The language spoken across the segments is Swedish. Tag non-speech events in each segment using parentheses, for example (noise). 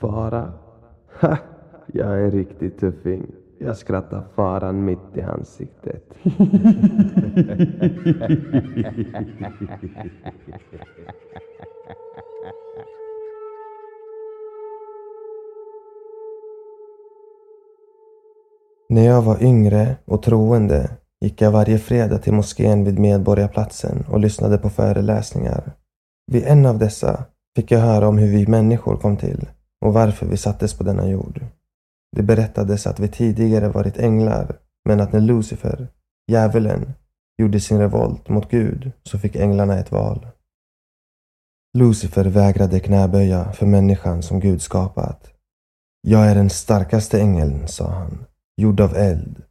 Fara? Ha! Jag är en riktig tuffing. Jag skrattar faran mitt i ansiktet. (laughs) När jag var yngre och troende gick jag varje fredag till moskén vid Medborgarplatsen och lyssnade på föreläsningar. Vid en av dessa fick jag höra om hur vi människor kom till och varför vi sattes på denna jord. Det berättades att vi tidigare varit änglar, men att när Lucifer, djävulen, gjorde sin revolt mot Gud så fick änglarna ett val. Lucifer vägrade knäböja för människan som Gud skapat. Jag är den starkaste ängeln, sa han, gjord av eld.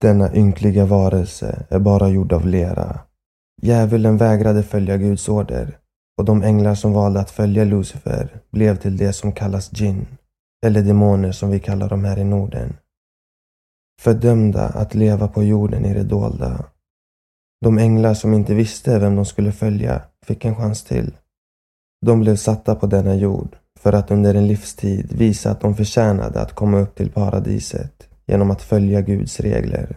Denna ynkliga varelse är bara gjord av lera. Djävulen vägrade följa Guds order och de änglar som valde att följa Lucifer blev till det som kallas djinn, eller demoner som vi kallar dem här i Norden. Fördömda att leva på jorden i det dolda. De änglar som inte visste vem de skulle följa fick en chans till. De blev satta på denna jord för att under en livstid visa att de förtjänade att komma upp till paradiset genom att följa Guds regler,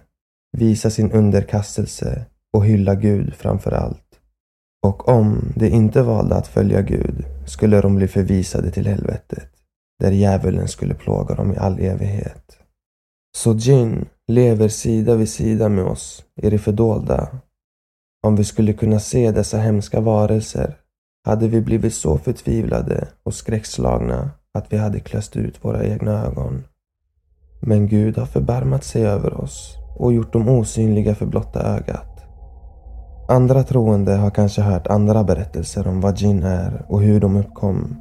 visa sin underkastelse och hylla Gud framför allt. Och om de inte valde att följa Gud skulle de bli förvisade till helvetet, där djävulen skulle plåga dem i all evighet. Så Jin lever sida vid sida med oss i det fördolda. Om vi skulle kunna se dessa hemska varelser hade vi blivit så förtvivlade och skräckslagna att vi hade klöst ut våra egna ögon. Men Gud har förbarmat sig över oss och gjort dem osynliga för blotta ögat. Andra troende har kanske hört andra berättelser om vad jinn är och hur de uppkom.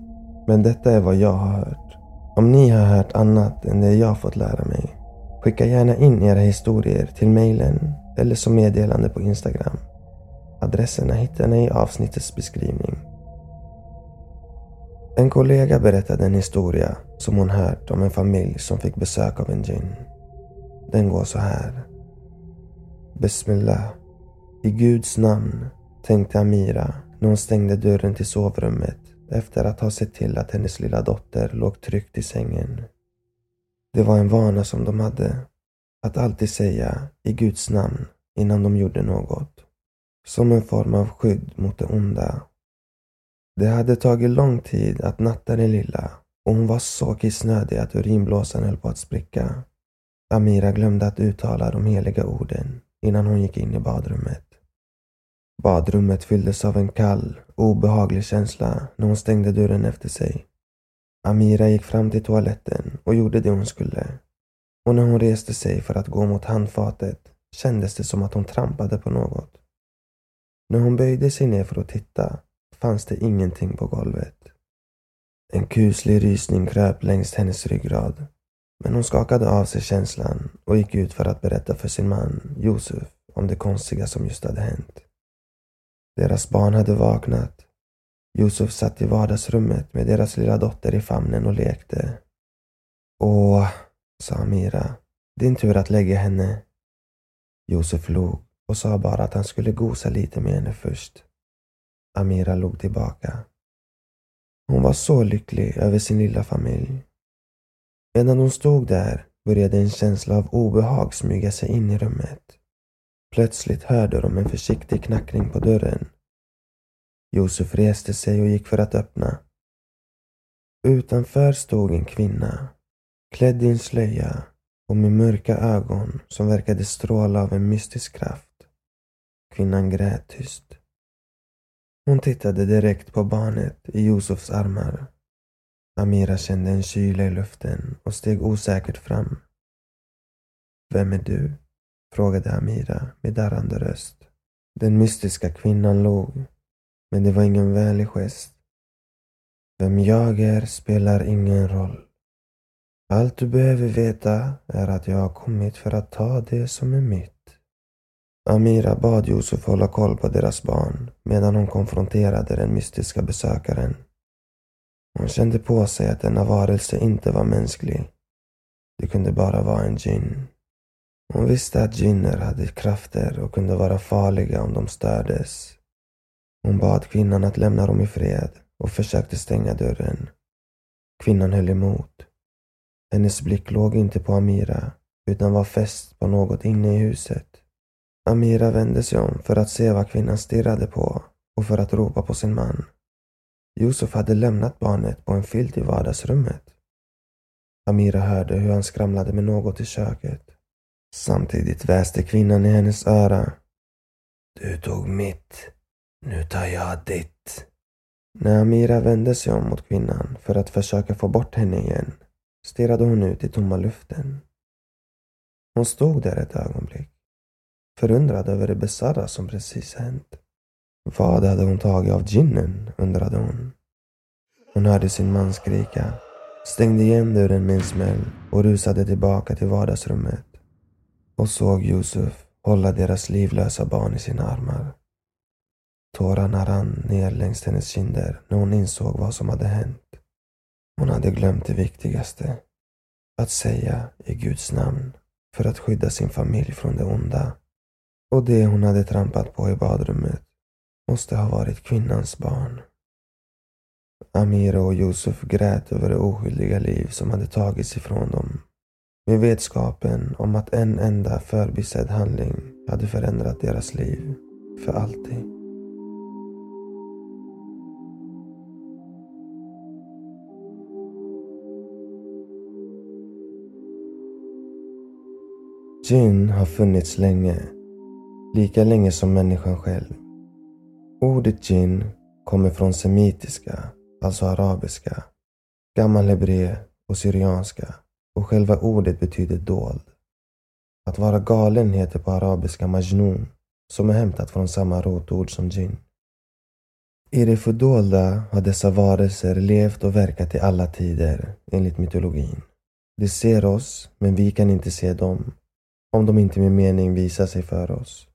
Men detta är vad jag har hört. Om ni har hört annat än det jag fått lära mig, skicka gärna in era historier till mejlen eller som meddelande på Instagram. Adresserna hittar ni i avsnittets beskrivning. En kollega berättade en historia som hon hört om en familj som fick besök av en jinn. Den går så här. Bismillah. I Guds namn, tänkte Amira när hon stängde dörren till sovrummet efter att ha sett till att hennes lilla dotter låg tryggt i sängen. Det var en vana som de hade, att alltid säga i Guds namn innan de gjorde något. Som en form av skydd mot det onda. Det hade tagit lång tid att natta den lilla och hon var så kissnödig att urinblåsan höll på att spricka. Amira glömde att uttala de heliga orden innan hon gick in i badrummet. Badrummet fylldes av en kall, obehaglig känsla när hon stängde dörren efter sig. Amira gick fram till toaletten och gjorde det hon skulle. Och när hon reste sig för att gå mot handfatet kändes det som att hon trampade på något. När hon böjde sig ner för att titta fanns det ingenting på golvet. En kuslig rysning kröp längs hennes ryggrad. Men hon skakade av sig känslan och gick ut för att berätta för sin man, Josef, om det konstiga som just hade hänt. Deras barn hade vaknat. Josef satt i vardagsrummet med deras lilla dotter i famnen och lekte. Åh, sa Amira. Din tur att lägga henne. Josef log och sa bara att han skulle gosa lite med henne först. Amira log tillbaka. Hon var så lycklig över sin lilla familj. Medan hon stod där började en känsla av obehag smyga sig in i rummet. Plötsligt hörde de en försiktig knackning på dörren. Josef reste sig och gick för att öppna. Utanför stod en kvinna, klädd i en slöja och med mörka ögon som verkade stråla av en mystisk kraft. Kvinnan grät tyst. Hon tittade direkt på barnet i Josefs armar. Amira kände en kyla i luften och steg osäkert fram. Vem är du? Frågade Amira med darrande röst. Den mystiska kvinnan log, men det var ingen vänlig gest. Vem jag är spelar ingen roll. Allt du behöver veta är att jag har kommit för att ta det som är mitt. Amira bad Josef hålla koll på deras barn medan hon konfronterade den mystiska besökaren. Hon kände på sig att denna varelse inte var mänsklig. Det kunde bara vara en djinn. Hon visste att djinner hade krafter och kunde vara farliga om de stördes. Hon bad kvinnan att lämna dem i fred och försökte stänga dörren. Kvinnan höll emot. Hennes blick låg inte på Amira utan var fäst på något inne i huset. Amira vände sig om för att se vad kvinnan stirrade på och för att ropa på sin man. Josef hade lämnat barnet på en filt i vardagsrummet. Amira hörde hur han skramlade med något i köket. Samtidigt väste kvinnan i hennes öra. Du tog mitt, nu tar jag ditt. När Amira vände sig om mot kvinnan för att försöka få bort henne igen stirrade hon ut i tomma luften. Hon stod där ett ögonblick, förundrad över det bisarra som precis hänt. Vad hade hon tagit av ginnen, undrade hon. Hon hörde sin man skrika, stängde igen dörren med en smäll och rusade tillbaka till vardagsrummet och såg Josef hålla deras livlösa barn i sina armar. Tårarna rann ner längs hennes kinder när hon insåg vad som hade hänt. Hon hade glömt det viktigaste. Att säga i Guds namn för att skydda sin familj från det onda. Och det hon hade trampat på i badrummet måste ha varit kvinnans barn. Amira och Josef grät över det oskyldiga liv som hade tagits ifrån dem. Med vetskapen om att en enda förbisedd handling hade förändrat deras liv för alltid. Jinn har funnits länge. Lika länge som människan själv. Ordet gin kommer från semitiska, alltså arabiska, gammal hebré och syrianska och själva ordet betyder dold. Att vara galen heter på arabiska majnun som är hämtat från samma rotord som jinn. I det fördolda har dessa varelser levt och verkat i alla tider enligt mytologin. De ser oss, men vi kan inte se dem om de inte med mening visar sig för oss.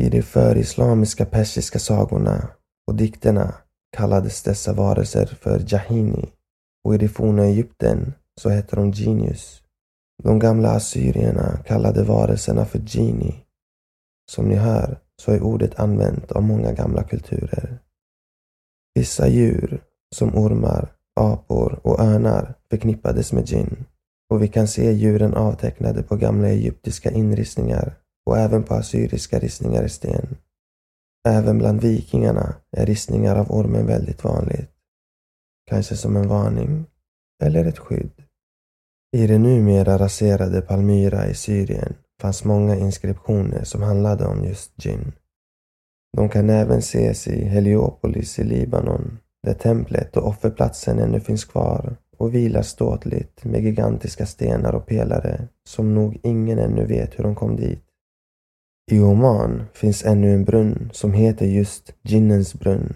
I de förislamiska persiska sagorna och dikterna kallades dessa varelser för Jahini och i det forna Egypten så hette de Genius. De gamla assyrierna kallade varelserna för Gini. Som ni hör så är ordet använt av många gamla kulturer. Vissa djur, som ormar, apor och örnar förknippades med gin. och vi kan se djuren avtecknade på gamla egyptiska inristningar och även på assyriska ristningar i sten. Även bland vikingarna är ristningar av ormen väldigt vanligt. Kanske som en varning eller ett skydd. I det numera raserade Palmyra i Syrien fanns många inskriptioner som handlade om just jin. De kan även ses i Heliopolis i Libanon, där templet och offerplatsen ännu finns kvar och vilar ståtligt med gigantiska stenar och pelare som nog ingen ännu vet hur de kom dit. I Oman finns ännu en brunn som heter just Jinnens brunn,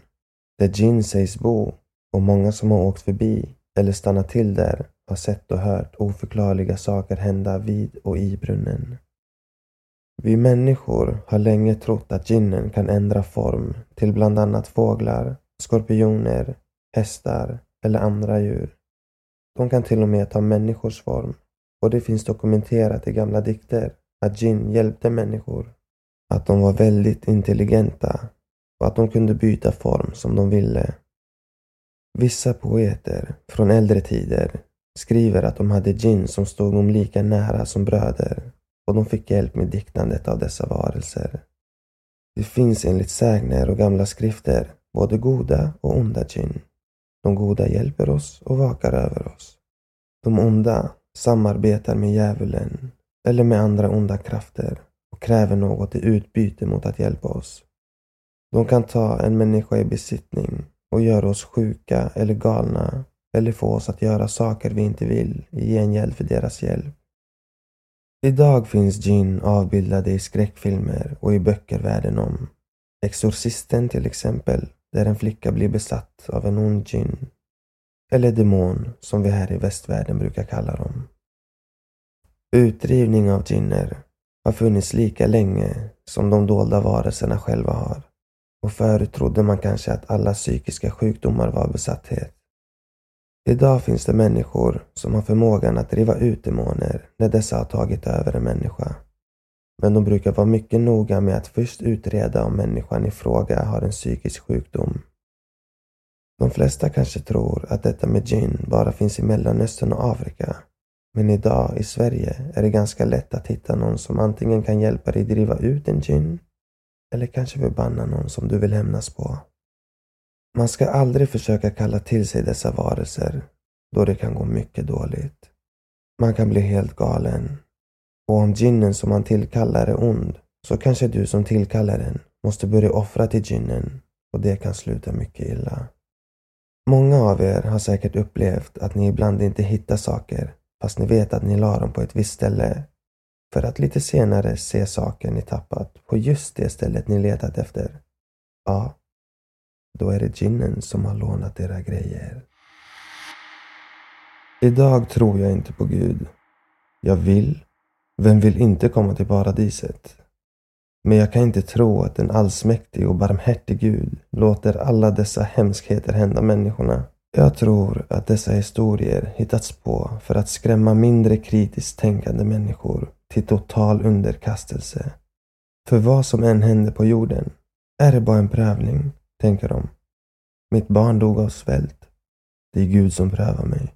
där Jinn sägs bo och många som har åkt förbi eller stannat till där har sett och hört oförklarliga saker hända vid och i brunnen. Vi människor har länge trott att ginnen kan ändra form till bland annat fåglar, skorpioner, hästar eller andra djur. De kan till och med ta människors form och det finns dokumenterat i gamla dikter att gin hjälpte människor. Att de var väldigt intelligenta och att de kunde byta form som de ville. Vissa poeter från äldre tider skriver att de hade jinn som stod dem lika nära som bröder och de fick hjälp med diktandet av dessa varelser. Det finns enligt sägner och gamla skrifter både goda och onda jinn. De goda hjälper oss och vakar över oss. De onda samarbetar med djävulen eller med andra onda krafter och kräver något i utbyte mot att hjälpa oss. De kan ta en människa i besittning och göra oss sjuka eller galna eller få oss att göra saker vi inte vill i gengäld för deras hjälp. Idag finns Jin avbildade i skräckfilmer och i böcker världen om. Exorcisten till exempel där en flicka blir besatt av en ond djinn. Eller demon, som vi här i västvärlden brukar kalla dem. Utdrivning av djinner har funnits lika länge som de dolda varelserna själva har. Och förut trodde man kanske att alla psykiska sjukdomar var besatthet. Idag finns det människor som har förmågan att driva ut demoner när dessa har tagit över en människa. Men de brukar vara mycket noga med att först utreda om människan i fråga har en psykisk sjukdom. De flesta kanske tror att detta med gin bara finns i Mellanöstern och Afrika. Men idag i Sverige är det ganska lätt att hitta någon som antingen kan hjälpa dig driva ut en gin eller kanske förbanna någon som du vill hämnas på. Man ska aldrig försöka kalla till sig dessa varelser då det kan gå mycket dåligt. Man kan bli helt galen. Och om ginnen som man tillkallar är ond så kanske du som tillkallar den måste börja offra till ginnen och det kan sluta mycket illa. Många av er har säkert upplevt att ni ibland inte hittar saker fast ni vet att ni la dem på ett visst ställe för att lite senare se saker ni tappat på just det stället ni letat efter. Ja, då är det ginnen som har lånat era grejer. Idag tror jag inte på Gud. Jag vill. Vem vill inte komma till paradiset? Men jag kan inte tro att en allsmäktig och barmhärtig Gud låter alla dessa hemskheter hända människorna. Jag tror att dessa historier hittats på för att skrämma mindre kritiskt tänkande människor till total underkastelse. För vad som än händer på jorden är det bara en prövning, tänker de. Mitt barn dog av svält. Det är Gud som prövar mig.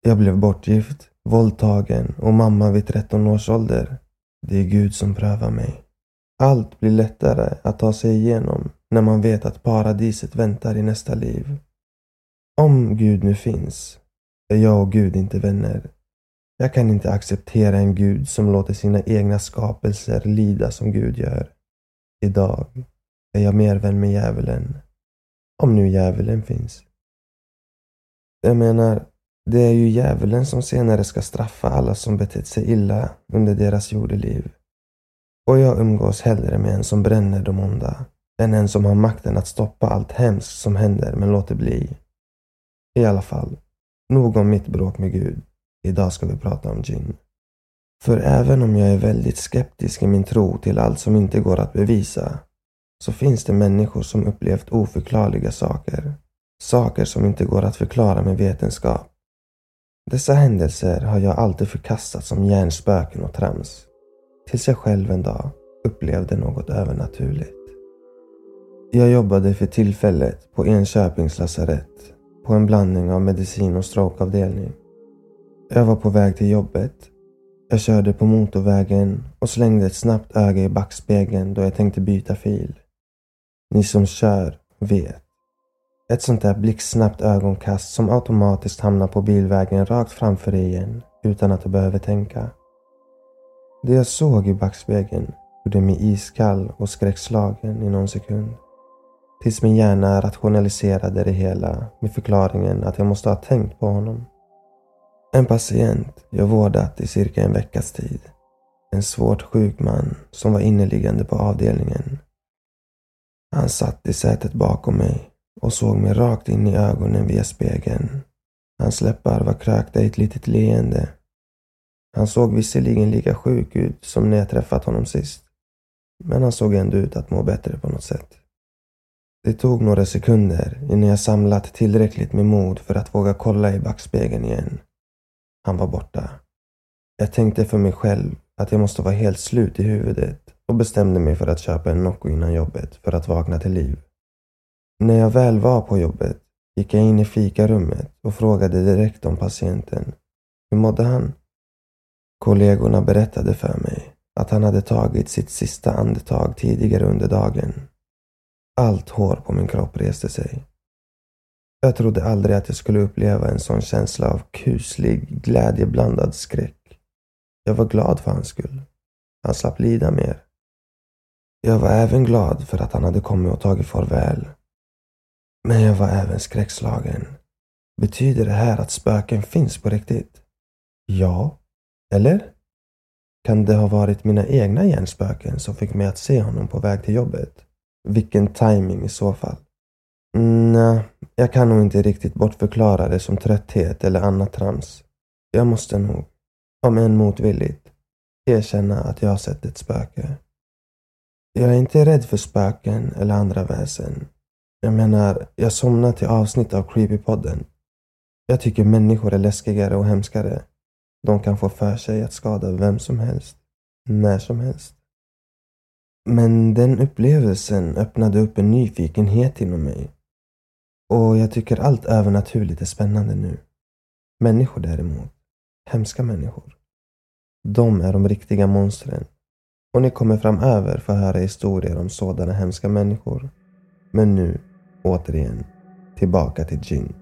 Jag blev bortgift, våldtagen och mamma vid 13 års ålder. Det är Gud som prövar mig. Allt blir lättare att ta sig igenom när man vet att paradiset väntar i nästa liv. Om Gud nu finns, är jag och Gud inte vänner. Jag kan inte acceptera en Gud som låter sina egna skapelser lida som Gud gör. Idag är jag mer vän med djävulen. Om nu djävulen finns. Jag menar, det är ju djävulen som senare ska straffa alla som betett sig illa under deras jordeliv. Och jag umgås hellre med en som bränner de onda än en som har makten att stoppa allt hemskt som händer men låter bli. I alla fall, nog om mitt bråk med Gud. Idag ska vi prata om gin. För även om jag är väldigt skeptisk i min tro till allt som inte går att bevisa så finns det människor som upplevt oförklarliga saker. Saker som inte går att förklara med vetenskap. Dessa händelser har jag alltid förkastat som hjärnspöken och trams. Tills jag själv en dag upplevde något övernaturligt. Jag jobbade för tillfället på Enköpings lasarett på en blandning av medicin och strokeavdelning. Jag var på väg till jobbet. Jag körde på motorvägen och slängde ett snabbt öga i backspegeln då jag tänkte byta fil. Ni som kör vet. Ett sånt där blixtsnabbt ögonkast som automatiskt hamnar på bilvägen rakt framför dig igen utan att du behöver tänka. Det jag såg i backspegeln gjorde mig iskall och skräckslagen i någon sekund. Tills min hjärna rationaliserade det hela med förklaringen att jag måste ha tänkt på honom. En patient jag vårdat i cirka en veckas tid. En svårt sjuk man som var inneliggande på avdelningen. Han satt i sätet bakom mig och såg mig rakt in i ögonen via spegeln. Hans läppar var krökta i ett litet leende. Han såg visserligen lika sjuk ut som när jag träffat honom sist. Men han såg ändå ut att må bättre på något sätt. Det tog några sekunder innan jag samlat tillräckligt med mod för att våga kolla i backspegeln igen. Han var borta. Jag tänkte för mig själv att jag måste vara helt slut i huvudet och bestämde mig för att köpa en Nocco innan jobbet för att vakna till liv. När jag väl var på jobbet gick jag in i fikarummet och frågade direkt om patienten. Hur mådde han? Kollegorna berättade för mig att han hade tagit sitt sista andetag tidigare under dagen. Allt hår på min kropp reste sig. Jag trodde aldrig att jag skulle uppleva en sån känsla av kuslig, glädjeblandad skräck. Jag var glad för hans skull. Han slapp lida mer. Jag var även glad för att han hade kommit och tagit farväl. Men jag var även skräckslagen. Betyder det här att spöken finns på riktigt? Ja. Eller? Kan det ha varit mina egna hjärnspöken som fick mig att se honom på väg till jobbet? Vilken timing i så fall. Nej, jag kan nog inte riktigt bortförklara det som trötthet eller annat trams. Jag måste nog, om än motvilligt, erkänna att jag har sett ett spöke. Jag är inte rädd för spöken eller andra väsen. Jag menar, jag somnar till avsnitt av Creepypodden. Jag tycker människor är läskigare och hemskare. De kan få för sig att skada vem som helst, när som helst. Men den upplevelsen öppnade upp en nyfikenhet inom mig. Och jag tycker allt övernaturligt är spännande nu. Människor däremot, hemska människor. De är de riktiga monstren. Och ni kommer framöver få höra historier om sådana hemska människor. Men nu, återigen, tillbaka till Jin.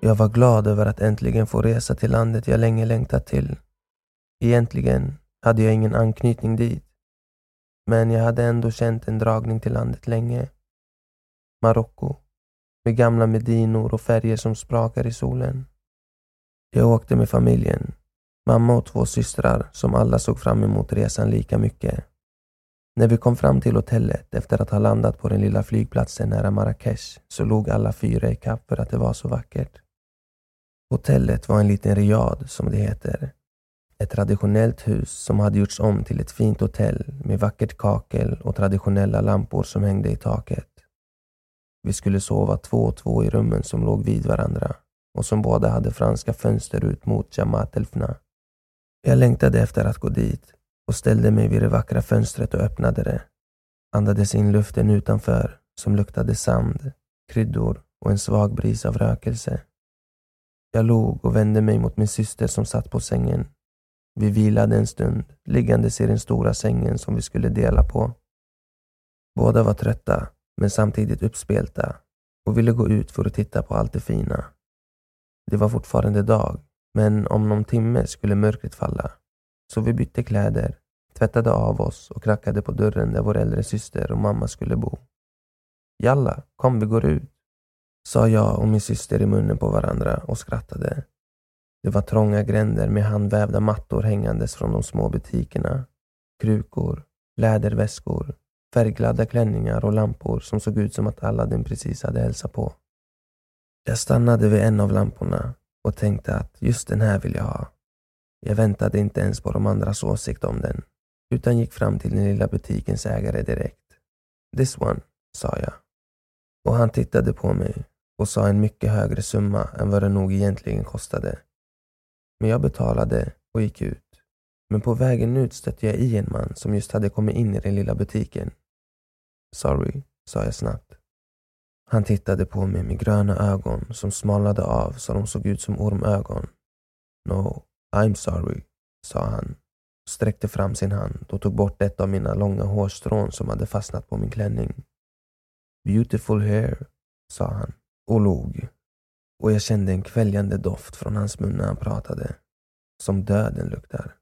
Jag var glad över att äntligen få resa till landet jag länge längtat till. Egentligen hade jag ingen anknytning dit. Men jag hade ändå känt en dragning till landet länge. Marocko. Med gamla medinor och färger som sprakar i solen. Jag åkte med familjen. Mamma och två systrar som alla såg fram emot resan lika mycket. När vi kom fram till hotellet efter att ha landat på den lilla flygplatsen nära Marrakesh så låg alla fyra i kapp för att det var så vackert. Hotellet var en liten riad, som det heter. Ett traditionellt hus som hade gjorts om till ett fint hotell med vackert kakel och traditionella lampor som hängde i taket. Vi skulle sova två och två i rummen som låg vid varandra och som båda hade franska fönster ut mot Jamaat Elfna. Jag längtade efter att gå dit och ställde mig vid det vackra fönstret och öppnade det. Andades in luften utanför som luktade sand, kryddor och en svag bris av rökelse. Jag log och vände mig mot min syster som satt på sängen. Vi vilade en stund, liggandes i den stora sängen som vi skulle dela på. Båda var trötta, men samtidigt uppspelta och ville gå ut för att titta på allt det fina. Det var fortfarande dag, men om någon timme skulle mörkret falla. Så vi bytte kläder, tvättade av oss och knackade på dörren där vår äldre syster och mamma skulle bo. Jalla, kom vi går ut sa jag och min syster i munnen på varandra och skrattade. Det var trånga gränder med handvävda mattor hängandes från de små butikerna. Krukor, läderväskor, färgglada klänningar och lampor som såg ut som att Aladdin precis hade hälsat på. Jag stannade vid en av lamporna och tänkte att just den här vill jag ha. Jag väntade inte ens på de andras åsikt om den, utan gick fram till den lilla butikens ägare direkt. This one, sa jag. Och han tittade på mig och sa en mycket högre summa än vad det nog egentligen kostade. Men jag betalade och gick ut. Men på vägen ut stötte jag i en man som just hade kommit in i den lilla butiken. Sorry, sa jag snabbt. Han tittade på mig med gröna ögon som smalnade av så de såg ut som ormögon. No, I'm sorry, sa han sträckte fram sin hand och tog bort ett av mina långa hårstrån som hade fastnat på min klänning. Beautiful hair, sa han och log. Och jag kände en kväljande doft från hans mun när han pratade. Som döden luktar.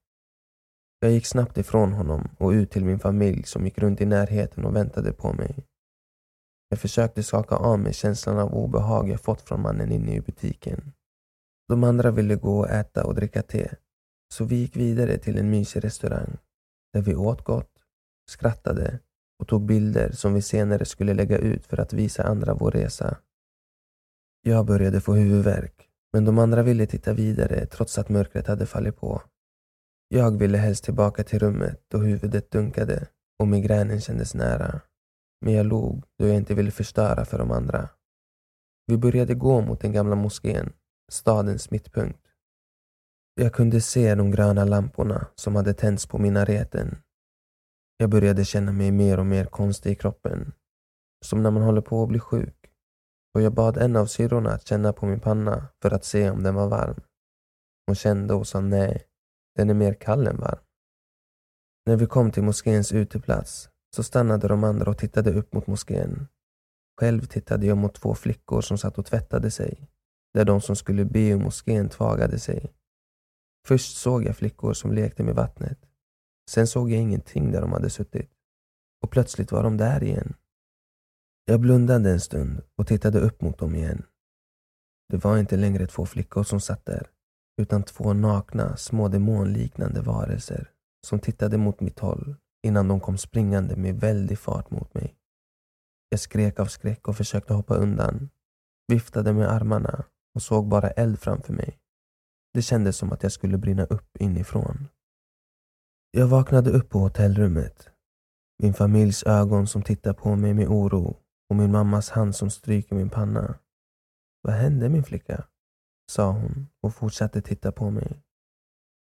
Jag gick snabbt ifrån honom och ut till min familj som gick runt i närheten och väntade på mig. Jag försökte skaka av mig känslan av obehag jag fått från mannen inne i butiken. De andra ville gå och äta och dricka te, så vi gick vidare till en mysig restaurang där vi åt gott, skrattade och tog bilder som vi senare skulle lägga ut för att visa andra vår resa. Jag började få huvudvärk, men de andra ville titta vidare trots att mörkret hade fallit på. Jag ville helst tillbaka till rummet då huvudet dunkade och migränen kändes nära. Men jag log då jag inte ville förstöra för de andra. Vi började gå mot den gamla moskén, stadens mittpunkt. Jag kunde se de gröna lamporna som hade tänts på minareten. Jag började känna mig mer och mer konstig i kroppen. Som när man håller på att bli sjuk och jag bad en av syrrorna att känna på min panna för att se om den var varm. Hon kände och sa nej, den är mer kall än varm. När vi kom till moskéns uteplats så stannade de andra och tittade upp mot moskén. Själv tittade jag mot två flickor som satt och tvättade sig, där de som skulle be i moskén tvagade sig. Först såg jag flickor som lekte med vattnet. Sen såg jag ingenting där de hade suttit. Och plötsligt var de där igen. Jag blundade en stund och tittade upp mot dem igen. Det var inte längre två flickor som satt där, utan två nakna, små demonliknande varelser som tittade mot mitt håll innan de kom springande med väldig fart mot mig. Jag skrek av skräck och försökte hoppa undan, viftade med armarna och såg bara eld framför mig. Det kändes som att jag skulle brinna upp inifrån. Jag vaknade upp på hotellrummet. Min familjs ögon som tittar på mig med oro och min mammas hand som stryker min panna. Vad hände min flicka? Sa hon och fortsatte titta på mig.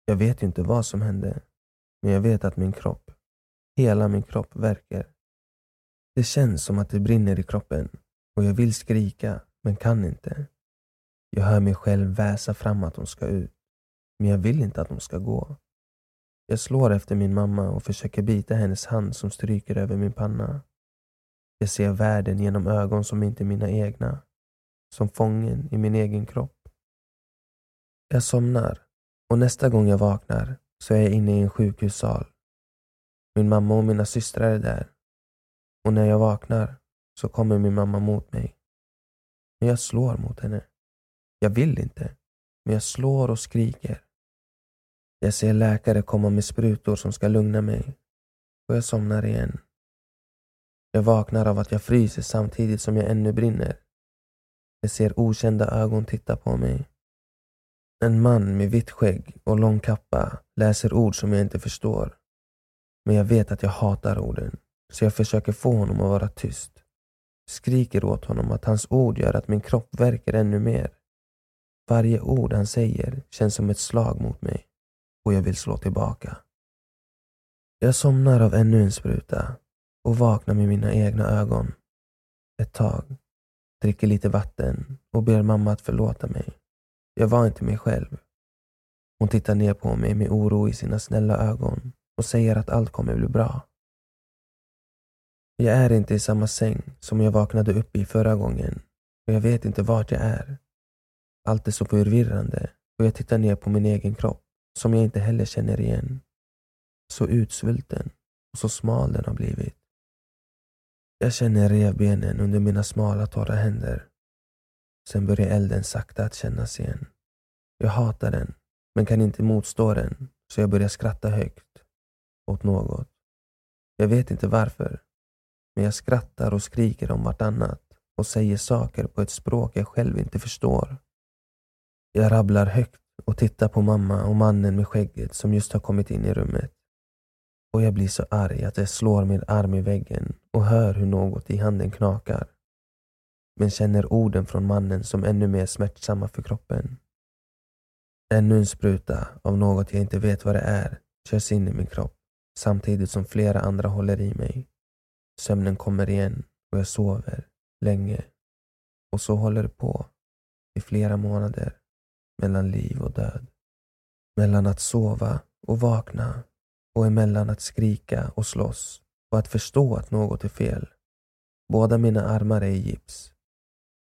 Jag vet ju inte vad som hände, men jag vet att min kropp, hela min kropp verkar. Det känns som att det brinner i kroppen och jag vill skrika, men kan inte. Jag hör mig själv väsa fram att hon ska ut, men jag vill inte att hon ska gå. Jag slår efter min mamma och försöker bita hennes hand som stryker över min panna. Jag ser världen genom ögon som inte är mina egna, som fången i min egen kropp. Jag somnar och nästa gång jag vaknar så är jag inne i en sjukhussal. Min mamma och mina systrar är där. Och när jag vaknar så kommer min mamma mot mig. Men jag slår mot henne. Jag vill inte, men jag slår och skriker. Jag ser läkare komma med sprutor som ska lugna mig och jag somnar igen. Jag vaknar av att jag fryser samtidigt som jag ännu brinner. Jag ser okända ögon titta på mig. En man med vitt skägg och lång kappa läser ord som jag inte förstår. Men jag vet att jag hatar orden, så jag försöker få honom att vara tyst. Skriker åt honom att hans ord gör att min kropp verkar ännu mer. Varje ord han säger känns som ett slag mot mig och jag vill slå tillbaka. Jag somnar av ännu en spruta och vaknar med mina egna ögon. Ett tag, dricker lite vatten och ber mamma att förlåta mig. Jag var inte mig själv. Hon tittar ner på mig med oro i sina snälla ögon och säger att allt kommer bli bra. Jag är inte i samma säng som jag vaknade upp i förra gången och jag vet inte vart jag är. Allt är så förvirrande och jag tittar ner på min egen kropp som jag inte heller känner igen. Så utsvulten och så smal den har blivit. Jag känner revbenen under mina smala torra händer. Sen börjar elden sakta att kännas igen. Jag hatar den, men kan inte motstå den, så jag börjar skratta högt. Åt något. Jag vet inte varför, men jag skrattar och skriker om vartannat och säger saker på ett språk jag själv inte förstår. Jag rabblar högt och tittar på mamma och mannen med skägget som just har kommit in i rummet. Och jag blir så arg att jag slår min arm i väggen och hör hur något i handen knakar. Men känner orden från mannen som ännu mer smärtsamma för kroppen. Ännu en spruta av något jag inte vet vad det är körs in i min kropp samtidigt som flera andra håller i mig. Sömnen kommer igen och jag sover länge. Och så håller det på i flera månader mellan liv och död. Mellan att sova och vakna och emellan att skrika och slåss och att förstå att något är fel. Båda mina armar är i gips.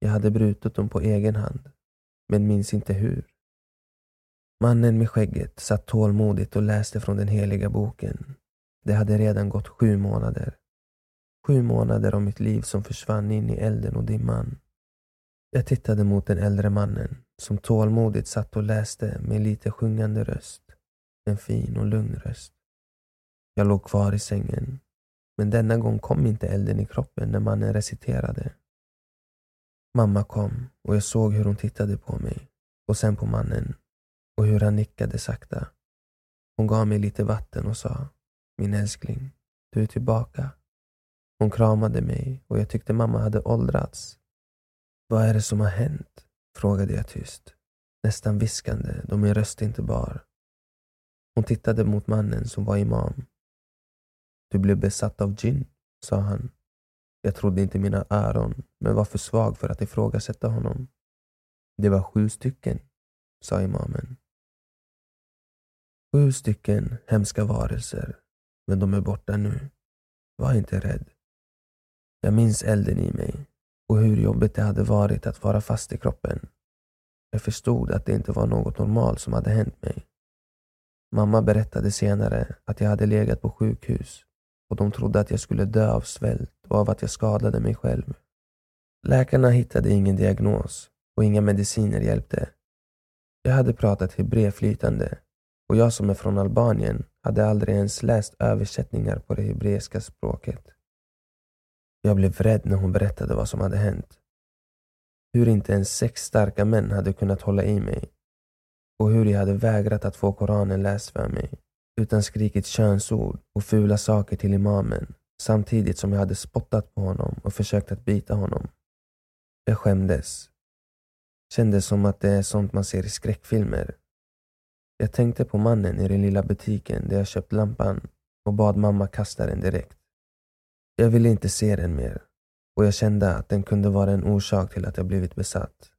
Jag hade brutit dem på egen hand, men minns inte hur. Mannen med skägget satt tålmodigt och läste från den heliga boken. Det hade redan gått sju månader. Sju månader av mitt liv som försvann in i elden och dimman. Jag tittade mot den äldre mannen som tålmodigt satt och läste med lite sjungande röst. En fin och lugn röst. Jag låg kvar i sängen. Men denna gång kom inte elden i kroppen när mannen reciterade. Mamma kom och jag såg hur hon tittade på mig och sen på mannen och hur han nickade sakta. Hon gav mig lite vatten och sa Min älskling, du är tillbaka. Hon kramade mig och jag tyckte mamma hade åldrats. Vad är det som har hänt? frågade jag tyst, nästan viskande då min röst inte bar. Hon tittade mot mannen som var imam. Du blev besatt av gin, sa han. Jag trodde inte mina öron, men var för svag för att ifrågasätta honom. Det var sju stycken, sa imamen. Sju stycken hemska varelser, men de är borta nu. Var inte rädd. Jag minns elden i mig och hur jobbigt det hade varit att vara fast i kroppen. Jag förstod att det inte var något normalt som hade hänt mig. Mamma berättade senare att jag hade legat på sjukhus och de trodde att jag skulle dö av svält och av att jag skadade mig själv. Läkarna hittade ingen diagnos och inga mediciner hjälpte. Jag hade pratat hebreerflytande och jag som är från Albanien hade aldrig ens läst översättningar på det hebreiska språket. Jag blev rädd när hon berättade vad som hade hänt. Hur inte ens sex starka män hade kunnat hålla i mig och hur jag hade vägrat att få Koranen läst för mig utan skrikit könsord och fula saker till imamen samtidigt som jag hade spottat på honom och försökt att bita honom. Jag skämdes. Kändes som att det är sånt man ser i skräckfilmer. Jag tänkte på mannen i den lilla butiken där jag köpt lampan och bad mamma kasta den direkt. Jag ville inte se den mer och jag kände att den kunde vara en orsak till att jag blivit besatt.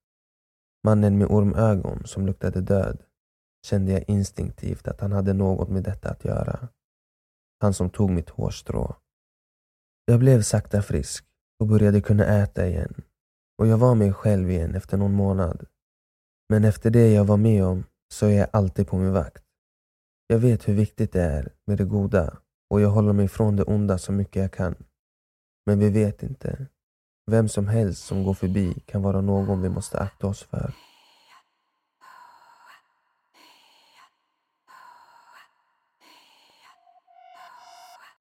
Mannen med ormögon som luktade död kände jag instinktivt att han hade något med detta att göra. Han som tog mitt hårstrå. Jag blev sakta frisk och började kunna äta igen och jag var mig själv igen efter någon månad. Men efter det jag var med om så är jag alltid på min vakt. Jag vet hur viktigt det är med det goda och jag håller mig från det onda så mycket jag kan. Men vi vet inte. Vem som helst som går förbi kan vara någon vi måste akta oss för.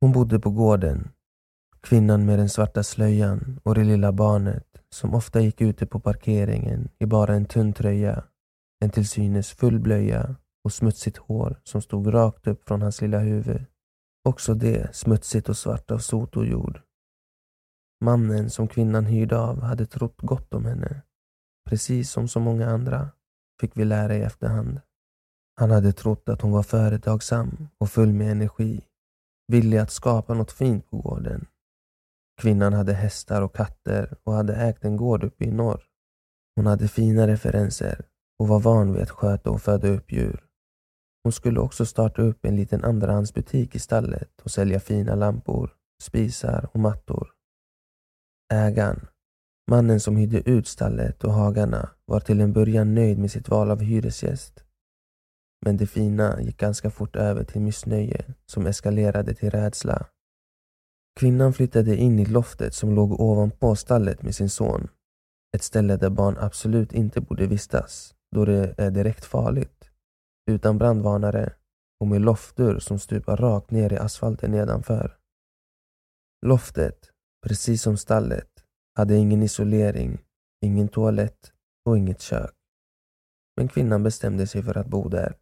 Hon bodde på gården. Kvinnan med den svarta slöjan och det lilla barnet som ofta gick ute på parkeringen i bara en tunn tröja, en till synes full blöja och smutsigt hår som stod rakt upp från hans lilla huvud. Också det smutsigt och svart av sot och jord. Mannen som kvinnan hyrde av hade trott gott om henne. Precis som så många andra, fick vi lära i efterhand. Han hade trott att hon var företagsam och full med energi, villig att skapa något fint på gården. Kvinnan hade hästar och katter och hade ägt en gård uppe i norr. Hon hade fina referenser och var van vid att sköta och föda upp djur. Hon skulle också starta upp en liten andrahandsbutik i stallet och sälja fina lampor, spisar och mattor. Ägaren, mannen som hyrde ut stallet och hagarna, var till en början nöjd med sitt val av hyresgäst. Men det fina gick ganska fort över till missnöje som eskalerade till rädsla. Kvinnan flyttade in i loftet som låg ovanpå stallet med sin son. Ett ställe där barn absolut inte borde vistas, då det är direkt farligt. Utan brandvarnare och med loftdörr som stupar rakt ner i asfalten nedanför. Loftet precis som stallet, hade ingen isolering, ingen toalett och inget kök. Men kvinnan bestämde sig för att bo där,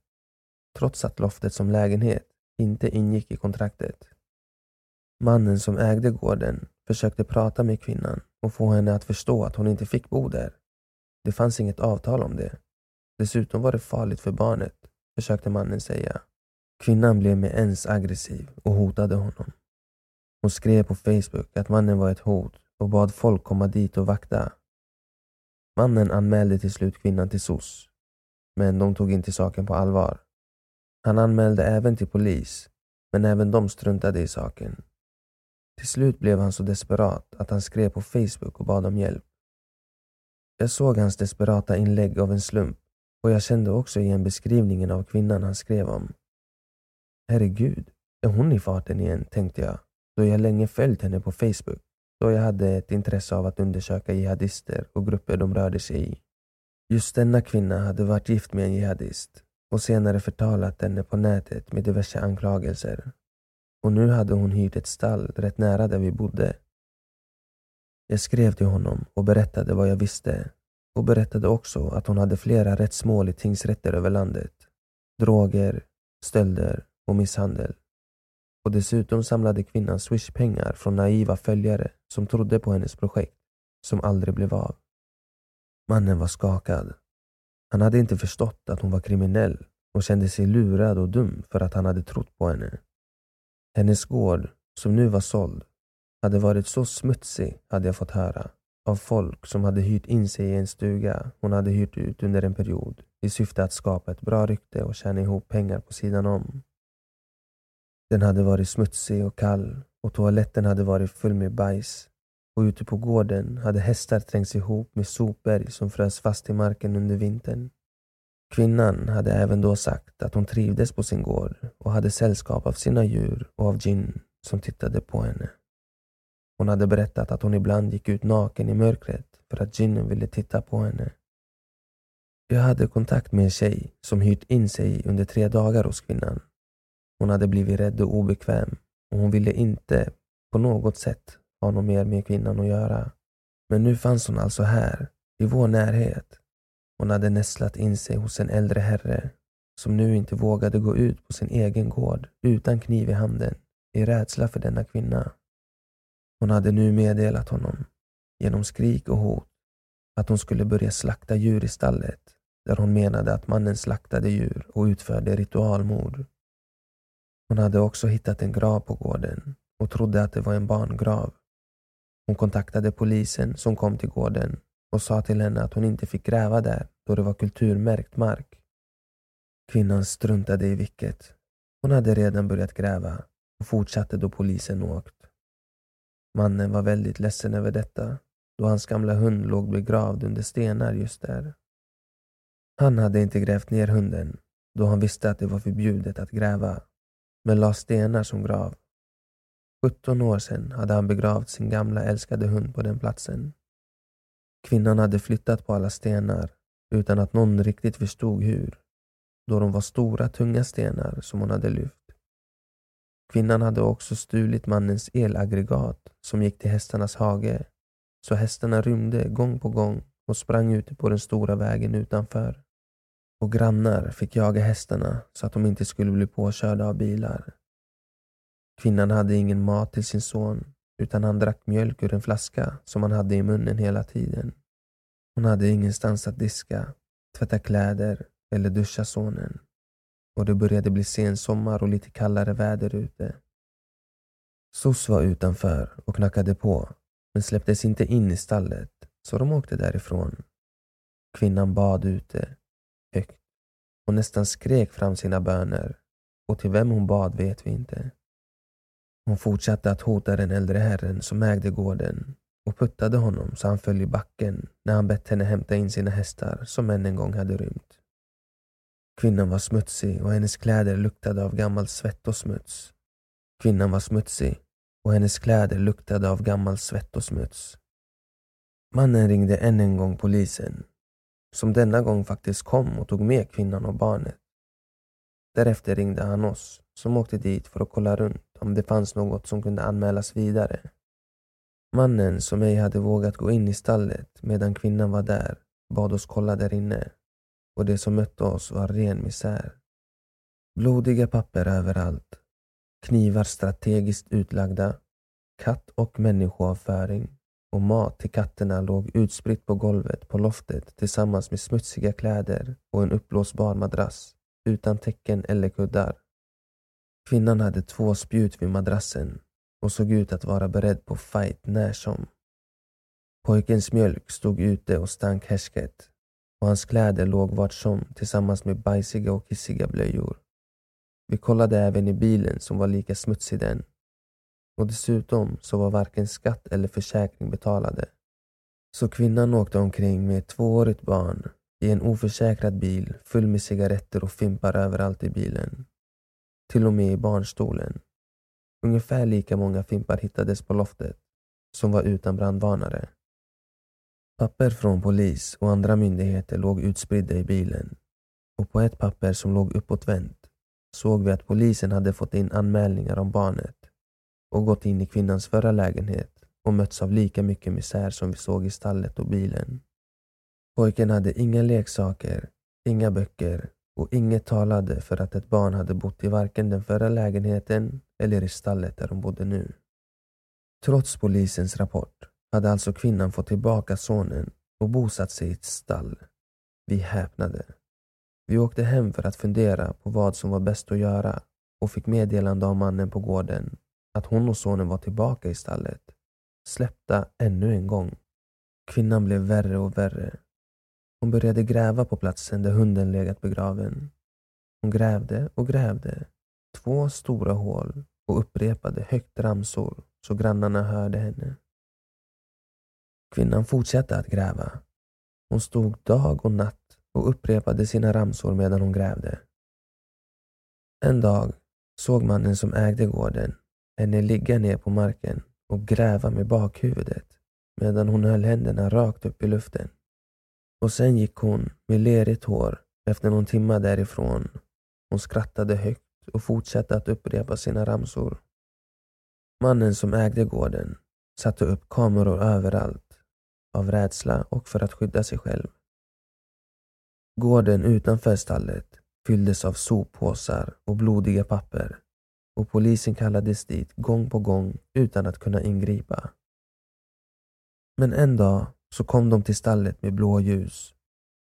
trots att loftet som lägenhet inte ingick i kontraktet. Mannen som ägde gården försökte prata med kvinnan och få henne att förstå att hon inte fick bo där. Det fanns inget avtal om det. Dessutom var det farligt för barnet, försökte mannen säga. Kvinnan blev med ens aggressiv och hotade honom. Hon skrev på Facebook att mannen var ett hot och bad folk komma dit och vakta. Mannen anmälde till slut kvinnan till SOS, men de tog inte saken på allvar. Han anmälde även till polis, men även de struntade i saken. Till slut blev han så desperat att han skrev på Facebook och bad om hjälp. Jag såg hans desperata inlägg av en slump och jag kände också igen beskrivningen av kvinnan han skrev om. Herregud, är hon i farten igen, tänkte jag då jag länge följt henne på Facebook då jag hade ett intresse av att undersöka jihadister och grupper de rörde sig i. Just denna kvinna hade varit gift med en jihadist och senare förtalat henne på nätet med diverse anklagelser. Och nu hade hon hyrt ett stall rätt nära där vi bodde. Jag skrev till honom och berättade vad jag visste och berättade också att hon hade flera rättsmål i tingsrätter över landet. Droger, stölder och misshandel. Och dessutom samlade kvinnan swishpengar från naiva följare som trodde på hennes projekt, som aldrig blev av. Mannen var skakad. Han hade inte förstått att hon var kriminell och kände sig lurad och dum för att han hade trott på henne. Hennes gård, som nu var såld, hade varit så smutsig, hade jag fått höra, av folk som hade hyrt in sig i en stuga hon hade hyrt ut under en period i syfte att skapa ett bra rykte och tjäna ihop pengar på sidan om. Den hade varit smutsig och kall och toaletten hade varit full med bajs. Och ute på gården hade hästar trängts ihop med sopberg som frös fast i marken under vintern. Kvinnan hade även då sagt att hon trivdes på sin gård och hade sällskap av sina djur och av Jin som tittade på henne. Hon hade berättat att hon ibland gick ut naken i mörkret för att Jin ville titta på henne. Jag hade kontakt med en tjej som hyrt in sig under tre dagar hos kvinnan hon hade blivit rädd och obekväm och hon ville inte på något sätt ha något mer med kvinnan att göra. Men nu fanns hon alltså här, i vår närhet. Hon hade nästlat in sig hos en äldre herre som nu inte vågade gå ut på sin egen gård utan kniv i handen i rädsla för denna kvinna. Hon hade nu meddelat honom, genom skrik och hot, att hon skulle börja slakta djur i stallet där hon menade att mannen slaktade djur och utförde ritualmord. Hon hade också hittat en grav på gården och trodde att det var en barngrav. Hon kontaktade polisen som kom till gården och sa till henne att hon inte fick gräva där då det var kulturmärkt mark. Kvinnan struntade i vilket. Hon hade redan börjat gräva och fortsatte då polisen åkt. Mannen var väldigt ledsen över detta då hans gamla hund låg begravd under stenar just där. Han hade inte grävt ner hunden då han visste att det var förbjudet att gräva men la stenar som grav. 17 år sedan hade han begravt sin gamla älskade hund på den platsen. Kvinnan hade flyttat på alla stenar utan att någon riktigt förstod hur, då de var stora tunga stenar som hon hade lyft. Kvinnan hade också stulit mannens elaggregat som gick till hästarnas hage, så hästarna rymde gång på gång och sprang ute på den stora vägen utanför. Och grannar fick jaga hästarna så att de inte skulle bli påkörda av bilar. Kvinnan hade ingen mat till sin son utan han drack mjölk ur en flaska som han hade i munnen hela tiden. Hon hade ingenstans att diska, tvätta kläder eller duscha sonen. Och det började bli sensommar och lite kallare väder ute. SOS var utanför och knackade på men släpptes inte in i stallet så de åkte därifrån. Kvinnan bad ute, högt och nästan skrek fram sina böner och till vem hon bad vet vi inte. Hon fortsatte att hota den äldre herren som ägde gården och puttade honom så han föll i backen när han bett henne hämta in sina hästar som än en gång hade rymt. Kvinnan var smutsig och hennes kläder luktade av gammal svett och smuts. Kvinnan var smutsig och hennes kläder luktade av gammal svett och smuts. Mannen ringde än en gång polisen, som denna gång faktiskt kom och tog med kvinnan och barnet. Därefter ringde han oss, som åkte dit för att kolla runt om det fanns något som kunde anmälas vidare. Mannen som ej hade vågat gå in i stallet medan kvinnan var där bad oss kolla där inne. Och det som mötte oss var ren misär. Blodiga papper överallt, knivar strategiskt utlagda, katt och människoavföring. Och mat till katterna låg utspritt på golvet på loftet tillsammans med smutsiga kläder och en uppblåsbar madrass utan täcken eller kuddar. Kvinnan hade två spjut vid madrassen och såg ut att vara beredd på fight när som. Pojkens mjölk stod ute och stank härsket och hans kläder låg vart som tillsammans med bajsiga och kissiga blöjor. Vi kollade även i bilen som var lika smutsig den. Och dessutom så var varken skatt eller försäkring betalade. Så kvinnan åkte omkring med ett tvåårigt barn i en oförsäkrad bil full med cigaretter och fimpar överallt i bilen. Till och med i barnstolen. Ungefär lika många fimpar hittades på loftet, som var utan brandvarnare. Papper från polis och andra myndigheter låg utspridda i bilen och på ett papper som låg uppåtvänt såg vi att polisen hade fått in anmälningar om barnet och gått in i kvinnans förra lägenhet och mötts av lika mycket misär som vi såg i stallet och bilen. Pojken hade inga leksaker, inga böcker och inget talade för att ett barn hade bott i varken den förra lägenheten eller i stallet där de bodde nu. Trots polisens rapport hade alltså kvinnan fått tillbaka sonen och bosatt sig i ett stall. Vi häpnade. Vi åkte hem för att fundera på vad som var bäst att göra och fick meddelande av mannen på gården att hon och sonen var tillbaka i stallet. Släppta ännu en gång. Kvinnan blev värre och värre. Hon började gräva på platsen där hunden legat begraven. Hon grävde och grävde. Två stora hål och upprepade högt ramsor så grannarna hörde henne. Kvinnan fortsatte att gräva. Hon stod dag och natt och upprepade sina ramsor medan hon grävde. En dag såg mannen som ägde gården henne ligga ner på marken och gräva med bakhuvudet medan hon höll händerna rakt upp i luften. Och sen gick hon med lerigt hår efter någon timma därifrån. Hon skrattade högt och fortsatte att upprepa sina ramsor. Mannen som ägde gården satte upp kameror överallt av rädsla och för att skydda sig själv. Gården utanför stallet fylldes av soppåsar och blodiga papper och polisen kallades dit gång på gång utan att kunna ingripa. Men en dag så kom de till stallet med blåljus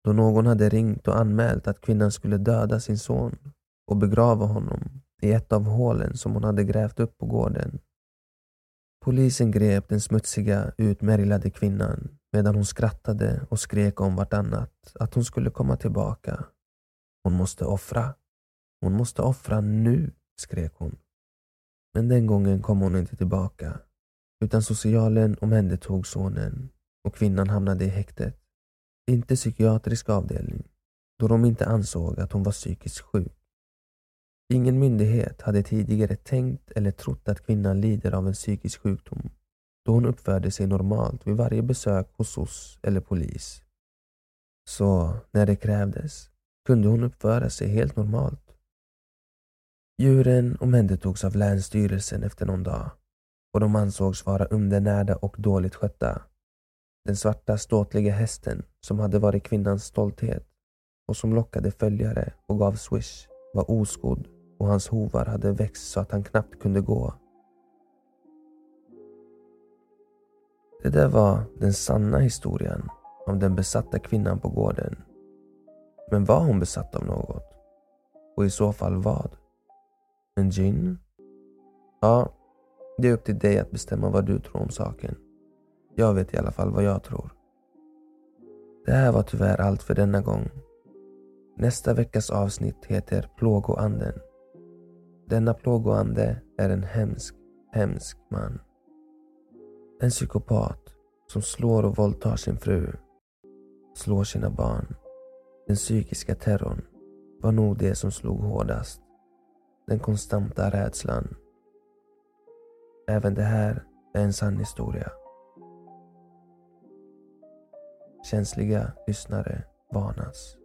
då någon hade ringt och anmält att kvinnan skulle döda sin son och begrava honom i ett av hålen som hon hade grävt upp på gården. Polisen grep den smutsiga, utmärglade kvinnan medan hon skrattade och skrek om vartannat att hon skulle komma tillbaka. Hon måste offra. Hon måste offra nu, skrek hon. Men den gången kom hon inte tillbaka, utan socialen omhändertog sonen och kvinnan hamnade i häktet. Inte psykiatrisk avdelning, då de inte ansåg att hon var psykiskt sjuk. Ingen myndighet hade tidigare tänkt eller trott att kvinnan lider av en psykisk sjukdom då hon uppförde sig normalt vid varje besök hos SOS eller polis. Så när det krävdes kunde hon uppföra sig helt normalt. Djuren omhändertogs av Länsstyrelsen efter någon dag och de ansågs vara undernärda och dåligt skötta. Den svarta ståtliga hästen som hade varit kvinnans stolthet och som lockade följare och gav swish var oskodd och hans hovar hade växt så att han knappt kunde gå. Det där var den sanna historien om den besatta kvinnan på gården. Men var hon besatt av något? Och i så fall vad? En gin? Ja, det är upp till dig att bestämma vad du tror om saken. Jag vet i alla fall vad jag tror. Det här var tyvärr allt för denna gång. Nästa veckas avsnitt heter Plågoanden. Denna plågoande är en hemsk, hemsk man. En psykopat som slår och våldtar sin fru, slår sina barn. Den psykiska terrorn var nog det som slog hårdast. Den konstanta rädslan. Även det här är en sann historia. Känsliga lyssnare varnas.